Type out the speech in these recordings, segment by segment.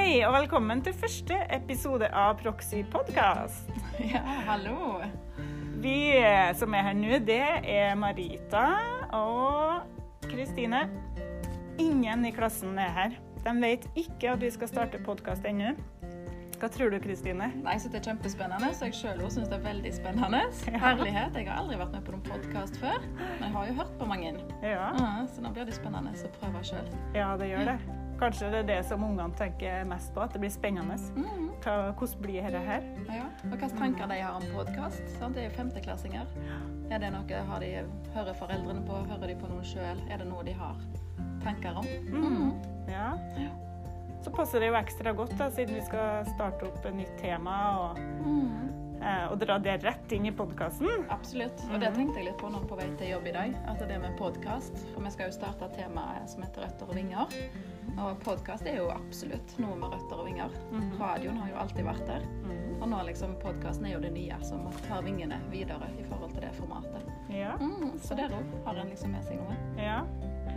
Hei, og velkommen til første episode av Proxy podkast. Ja, hallo. Vi eh, som er her nå, det er Marita og Kristine. Ingen i klassen er her. De vet ikke at vi skal starte podkast ennå. Hva tror du, Kristine? Nei, så Det er kjempespennende, så jeg sjøl syns det er veldig spennende. Herlighet. Jeg har aldri vært med på noen podkast før, men jeg har jo hørt på mange. Ja, Ja, så nå blir det spennende å prøve sjøl. ja det gjør det. Kanskje det er det som ungene tenker mest på, at det blir spennende. Mm. Hva, hvordan blir dette her? Ja. Og hvilke tanker de har om podkast? Det er jo femteklassinger. Er det noe har de, Hører foreldrene på? Hører de på noe sjøl? Er det noe de har tanker om? Mm. Ja. Så passer det jo ekstra godt, da, siden vi skal starte opp et nytt tema og, Mm. eh, og dra det rett inn i podkasten. Absolutt. Og det tenkte jeg litt på nå på vei til jobb i dag. At det med podkast For vi skal jo starte et tema som heter Røtter og vinger. Og podkast er jo absolutt noe med røtter og vinger. Radioen har jo alltid vært der. Og nå liksom podkasten er jo det nye som tar vingene videre i forhold til det formatet. Ja. Mm, så der òg har en liksom med seg noe. ja.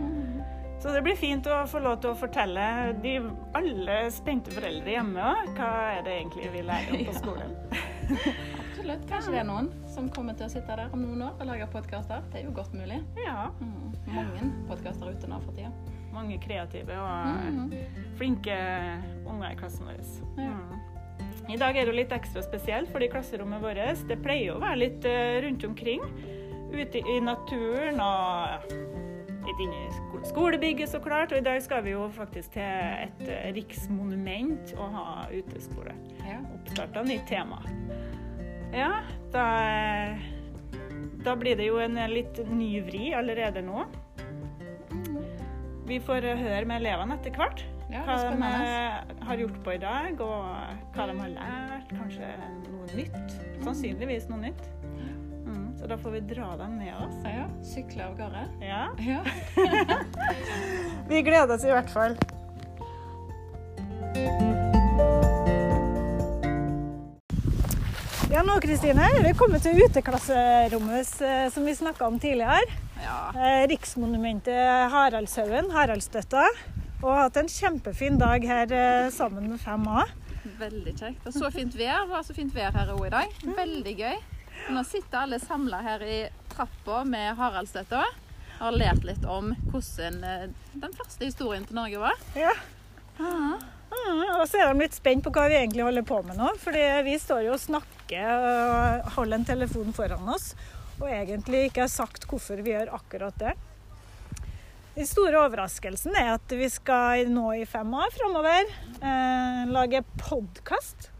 Mm. Så det blir fint å få lov til å fortelle de alle spente foreldre hjemme òg hva er det egentlig vi lærer om på skolen. Absolutt. Kanskje det er noen som kommer til å sitte der om noen år og lage podkaster. Det er jo godt mulig. Ja. Mm. Mange podkaster ute nå for tida. Mange kreative og Mm. flinke unger i klassen vår. Ja. Mm. I dag er det litt ekstra spesielt, fordi klasserommet vårt det pleier å være litt eh, rundt omkring. Ute i naturen og litt inne i skolebygget, så klart. Og i dag skal vi jo faktisk til et eh, riksmonument og ha uteskole. Ja. Oppstart av nytt tema. Ja, da, eh, da blir det jo en litt ny vri allerede nå. Vi får høre med elevene etter hvert Ja, hva de eh, har gjort på i dag, og hva de har lært. Kanskje noe nytt. Sannsynligvis noe nytt. Mm, så da får vi dra dem med oss. Ja, Sykle av gårde. Ja. Ja. Vi gleder oss i hvert fall. Ja, nå Kristine, er vi kommet til uteklasserommet eh, som vi snakka om tidligere. Ja. Eh, Riksmonumentet Haraldshaugen, Haraldsstøtta. Og hatt en kjempefin dag her eh, sammen med 5A. Veldig kjekt. Var så fint vær. Det var så fint vær her òg i dag. Veldig gøy. Nå sitter alle samla her i trappa med Haraldstøtta og har lært litt om hvordan eh, den første historien til Norge var. Ja. Mm, og så er de litt spent på hva vi egentlig holder på med nå. fordi vi står jo og snakker og holder en telefon foran oss, og egentlig ikke har sagt hvorfor vi gjør akkurat det. Den store overraskelsen er at vi skal nå i fem år framover eh, lage podkast.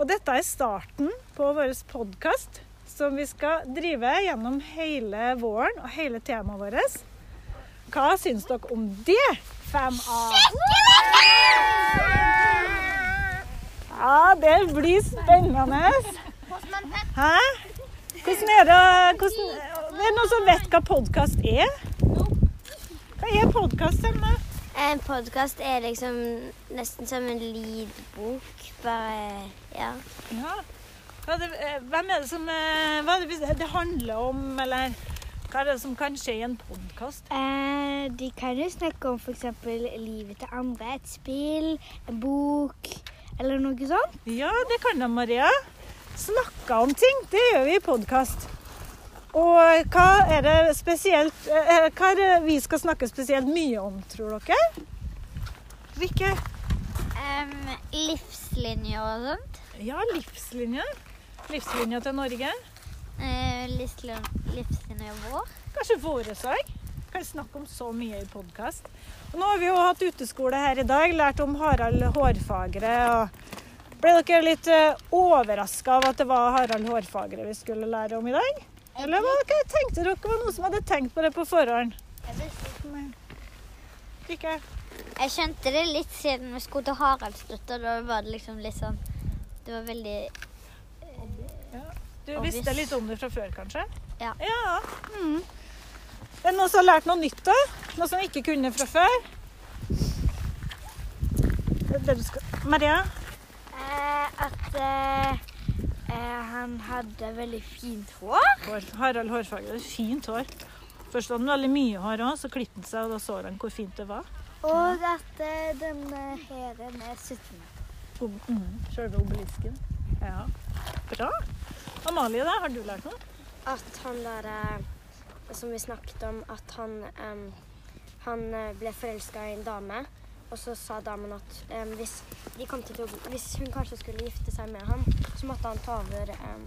Og dette er starten på vår podkast, som vi skal drive gjennom hele våren og hele temaet vårt. Hva syns dere om det? 5A. Ja, det blir spennende. Hæ? Hvordan er det hvordan, Er det noen som vet hva podkast er? Hva er podkast, Emma? En podkast er liksom nesten som en lydbok, bare Ja. Ja. Hva er det, eh, hvem er det som eh, Hva er det det handler om, eller hva er det som kan skje i en podkast? Eh, de kan jo snakke om f.eks. livet til andre. Et spill, en bok eller noe sånt. Ja, det kan de, Maria. Snakke om ting, det gjør vi i podkast. Og hva er det spesielt eh, Hva er det vi skal snakke spesielt mye om, tror dere? Rikke? livslinjer og sånt. Ja, livslinje. Livslinja til Norge. Eh, livslinja vår. Kanskje våre òg. Kan snakke om så mye i podkast. Nå har vi jo hatt uteskole her i dag, lært om Harald Hårfagre. og Ble dere litt overraska av at det var Harald Hårfagre vi skulle lære om i dag? Eller hva dere tenkte dere var noen som hadde tenkt på det på forhånd? Ikke? Jeg skjønte det litt siden vi skulle til Haraldsstøtta. Da var det liksom litt sånn Det var veldig Du obvious. visste litt om det fra før, kanskje? Ja. ja. Mm. Er det noen som har lært noe nytt, da? Noe som ikke kunne fra før? Er. Maria? Eh, At eh, eh, han hadde veldig fint hår. Hår. Harald Hårfagre. Fint hår. Først hadde han veldig mye hår òg, så klippet han seg, og da så han hvor fint det var. Og at eh, denne hæren er 17 meter. Ob mm, Selve obelisken. Ja. Bra. Amalie, da, har du lært noe? At han der som vi snakket om, at han, um, han ble forelska i en dame. Og så sa damen at um, hvis, de kom til å, hvis hun kanskje skulle gifte seg med ham, så måtte han ta over um,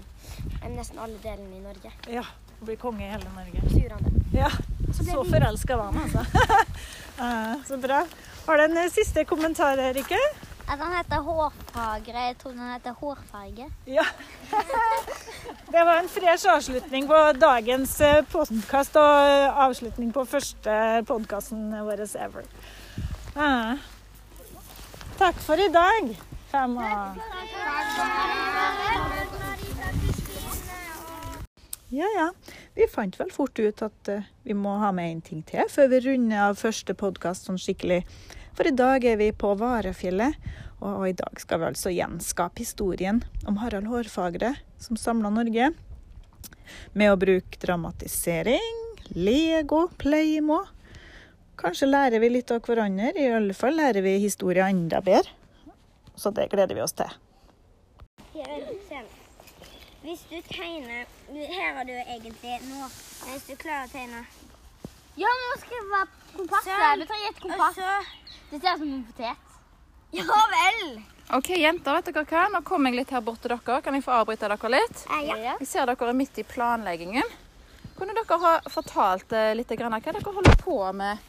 nesten alle delene i Norge. Ja. Bli konge i hele Norge. Så gjorde han det. Ja. Så Så forelska var han, altså. Eh, så bra. Har du en eh, siste kommentar, Erike? At han heter hårfagre. Jeg trodde han heter hårfarge. Ja. Det var en fresh avslutning på dagens podkast og eh, avslutning på første podkasten vår ever. Ja. Takk for i dag. Femma. Ja, ja. Vi fant vel fort ut at uh, vi må ha med en ting til før vi runder av første podkast sånn skikkelig. For i dag er vi på Varefjellet, og i dag skal vi altså gjenskape historien om Harald Hårfagre som samla Norge. Med å bruke dramatisering, Lego, Playmo. Kanskje lærer vi litt av hverandre. I alle fall lærer vi historie enda bedre. Så det gleder vi oss til. Hvis du tegner Her har du egentlig nå Hvis du klarer å tegne Ja, nå skal jeg være kompasset. Sånn. Du trenger et kompass. Det ser ut som en potet. Ja vel! OK, jenter, vet dere hva? Nå kommer jeg litt her bort til dere. Kan jeg få avbryte dere litt? Ja. Jeg ser dere er midt i planleggingen. Kunne dere ha fortalt eh, litt grann, hva dere holder på med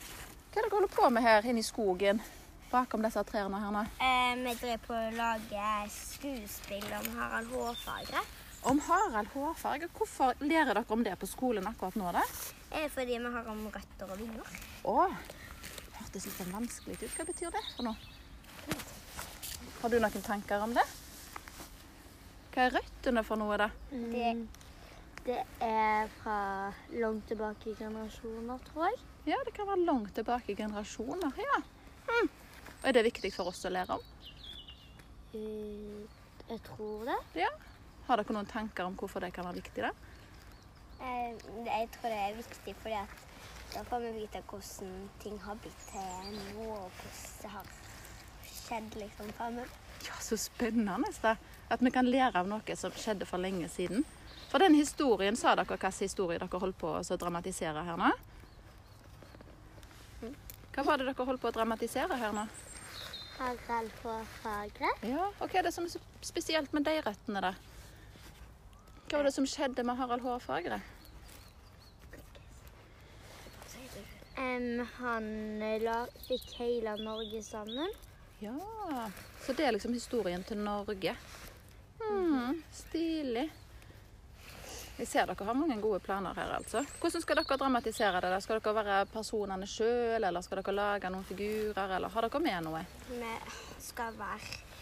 Hva dere holder på med her inne i skogen? Bakom disse trærne her nå. Eh, vi driver på å lage skuespill om Harald Hårfagre. Om Harald Hårfarge. Hvorfor lærer dere om det på skolen akkurat nå, da? Eh, fordi vi har om røtter og vinger. Å, hørtes litt vanskelig ut. Hva betyr det for noe? Har du noen tanker om det? Hva er røttene for noe, da? Det, det er fra langt tilbake i generasjoner, tror jeg. Ja, det kan være langt tilbake i generasjoner. ja. Mm. Og Er det viktig for oss å lære om? Uh, jeg tror det. Ja. Har dere noen tanker om hvorfor det kan være viktig? da? Eh, jeg tror det er viktig fordi at da får vi vite hvordan ting har blitt til nå, og hvordan det har skjedd liksom framover. Ja, Så spennende. da. At vi kan lære av noe som skjedde for lenge siden. For den historien, Sa dere hvilken historie dere holdt på å dramatisere her nå? Hva var det dere holdt på å dramatisere her nå? Harald Hårfagre. Ja, og Hva er det som er spesielt med de røttene, da? Hva var det som skjedde med Harald Hårfagre? Um, han la, fikk hele Norge sammen. Ja, Så det er liksom historien til Norge. Mm, stilig. Jeg ser dere har mange gode planer her, altså. Hvordan skal dere dramatisere det? Skal dere være personene sjøl, eller skal dere lage noen figurer, eller har dere med noe? Vi skal være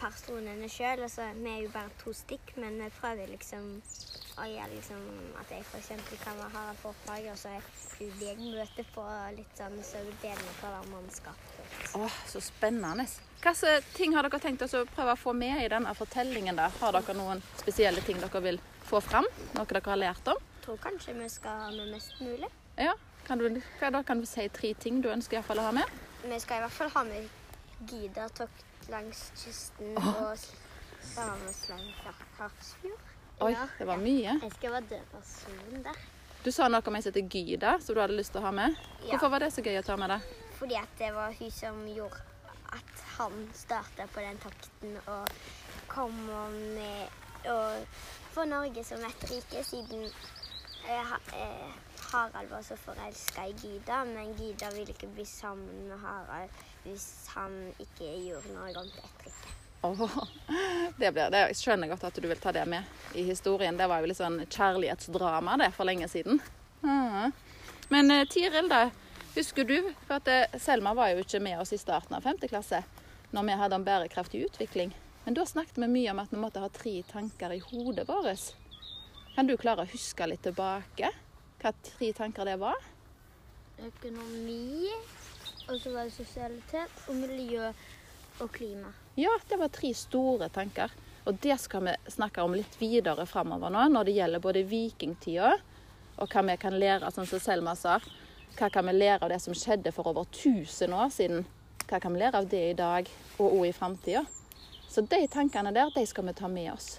personene sjøl. Altså, vi er jo bare to stykk, men vi prøver liksom å gjøre liksom at jeg f.eks. kan være Harald Hårfagre, og så er hun jeg møter på litt sånn, så deler vi på hver mannskap. Å, Så spennende. Hvilke ting har dere tenkt å prøve å få med i denne fortellingen? da? Har dere noen spesielle ting dere vil få fram? Noe dere har lært om? Jeg tror kanskje vi skal ha med mest mulig. Ja, kan du, da kan du si tre ting du ønsker i hvert fall å ha med? Vi skal i hvert fall ha med Gidertokt langs kysten og Svanes langs Harpsfjord. Oi, Ja. det var mye. Jeg skal være dødperson der. Du sa noe om ei som heter Gyda, som du hadde lyst til å ha med. Ja. Hvorfor var det så gøy å ta med det? Fordi at det var hun som gjorde at han starta på den takten og kom med og for Norge som et rike, siden eh, eh, Harald var så forelska i Gyda, men Gyda ville ikke bli sammen med Harald hvis han ikke gjorde noe om etter ikke. Oh, det blir, det jeg skjønner godt at du vil ta det med i historien. Det var jo litt sånn kjærlighetsdrama det for lenge siden. Men eh, Tiril, da. Husker du? For at eh, Selma var jo ikke med oss i starten av 5. klasse når vi hadde om bærekraftig utvikling. Men da snakket vi mye om at vi måtte ha tre tanker i hodet vårt. Kan du klare å huske litt tilbake hva tre tanker det var? Økonomi, og så var det sosialitet og miljø og klima. Ja, det var tre store tanker. Og det skal vi snakke om litt videre framover nå, når det gjelder både vikingtida og hva vi kan lære, sånn som Selma sa. Hva kan vi lære av det som skjedde for over 1000 år siden? Hva kan vi lære av det i dag og òg i framtida? Så de tankene der, de skal vi ta med oss.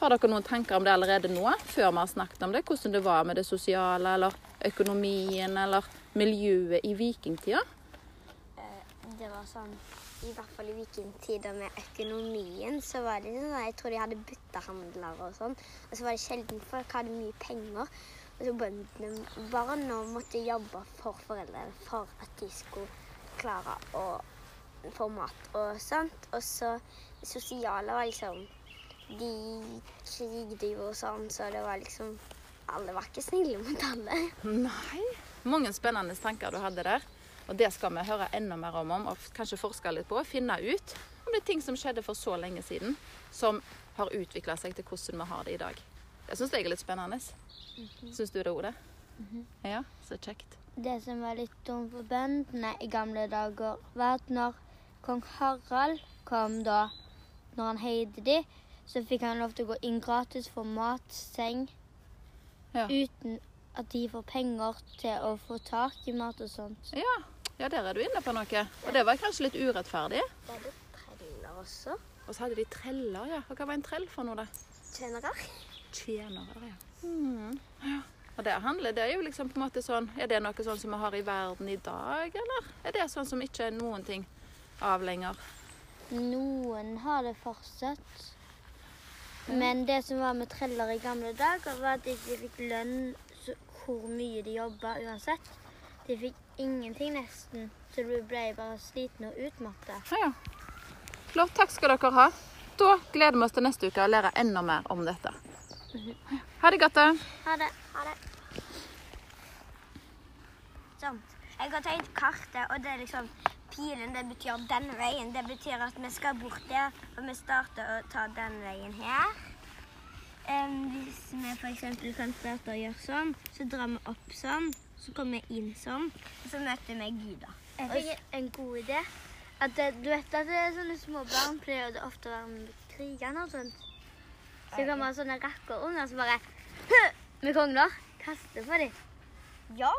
Har dere noen tanker om det allerede nå, før vi har snakket om det? Hvordan det var med det sosiale, eller økonomien, eller miljøet i vikingtida? Sånn, i hvert fall i vikingtider med økonomien, så var det sånn, jeg tror de hadde byttehandlere og sånn. Og så var det sjelden folk hadde mye penger. Og så bøndene barna måtte jobbe for foreldrene for at de skulle klare å få mat og sånt. Og så det sosiale var liksom De krigde jo og sånn, så det var liksom Alle var ikke snille mot alle. Nei. Mange spennende tanker du hadde der. Og det skal vi høre enda mer om, om og kanskje forske litt på. Finne ut om det er ting som skjedde for så lenge siden, som har utvikla seg til hvordan vi har det i dag. Det syns jeg er litt spennende. Syns du det, Ole? Ja, så kjekt. Det som var litt dumt for bøndene i gamle dager, var at når kong Harald kom da, når han heide de, så fikk han lov til å gå inn gratis for mat, seng, Ja. uten at de får penger til å få tak i mat og sånt. Ja, ja, der er du inne på noe. Og det var kanskje litt urettferdig. Det hadde treller også. Og så hadde de treller, ja. Og hva var en trell for noe, da? Tjenere. Tjenere, ja. Mm, ja. Og det handler, det er jo liksom på en måte sånn Er det noe sånn som vi har i verden i dag, eller er det sånn som ikke er noen ting av lenger? Noen har det fortsatt. Men det som var med treller i gamle dager, var at de ikke fikk lønn så, hvor mye de jobba uansett. De fikk ingenting nesten, så du ble bare sliten og utmatta. Ja, ja. Flott. Takk skal dere ha. Da gleder vi oss til neste uke og lære enda mer om dette. Ha det godt. da. Ha det. Ha det. Sånn. Jeg har tegnet kartet, og det er liksom pilen det betyr den veien. Det betyr at vi skal bort der, og vi starter å ta den veien her. Um, hvis vi f.eks. kan starte å gjøre sånn, så drar vi opp sånn, så kommer jeg inn sånn, og så møter jeg Gud da. Jeg fikk en god idé. At det, du vet at det er sånne små barn pleier det ofte å være med krigene og sånt. Så man ha sånne rakkerunger som bare med kongler kaster på dem. Ja!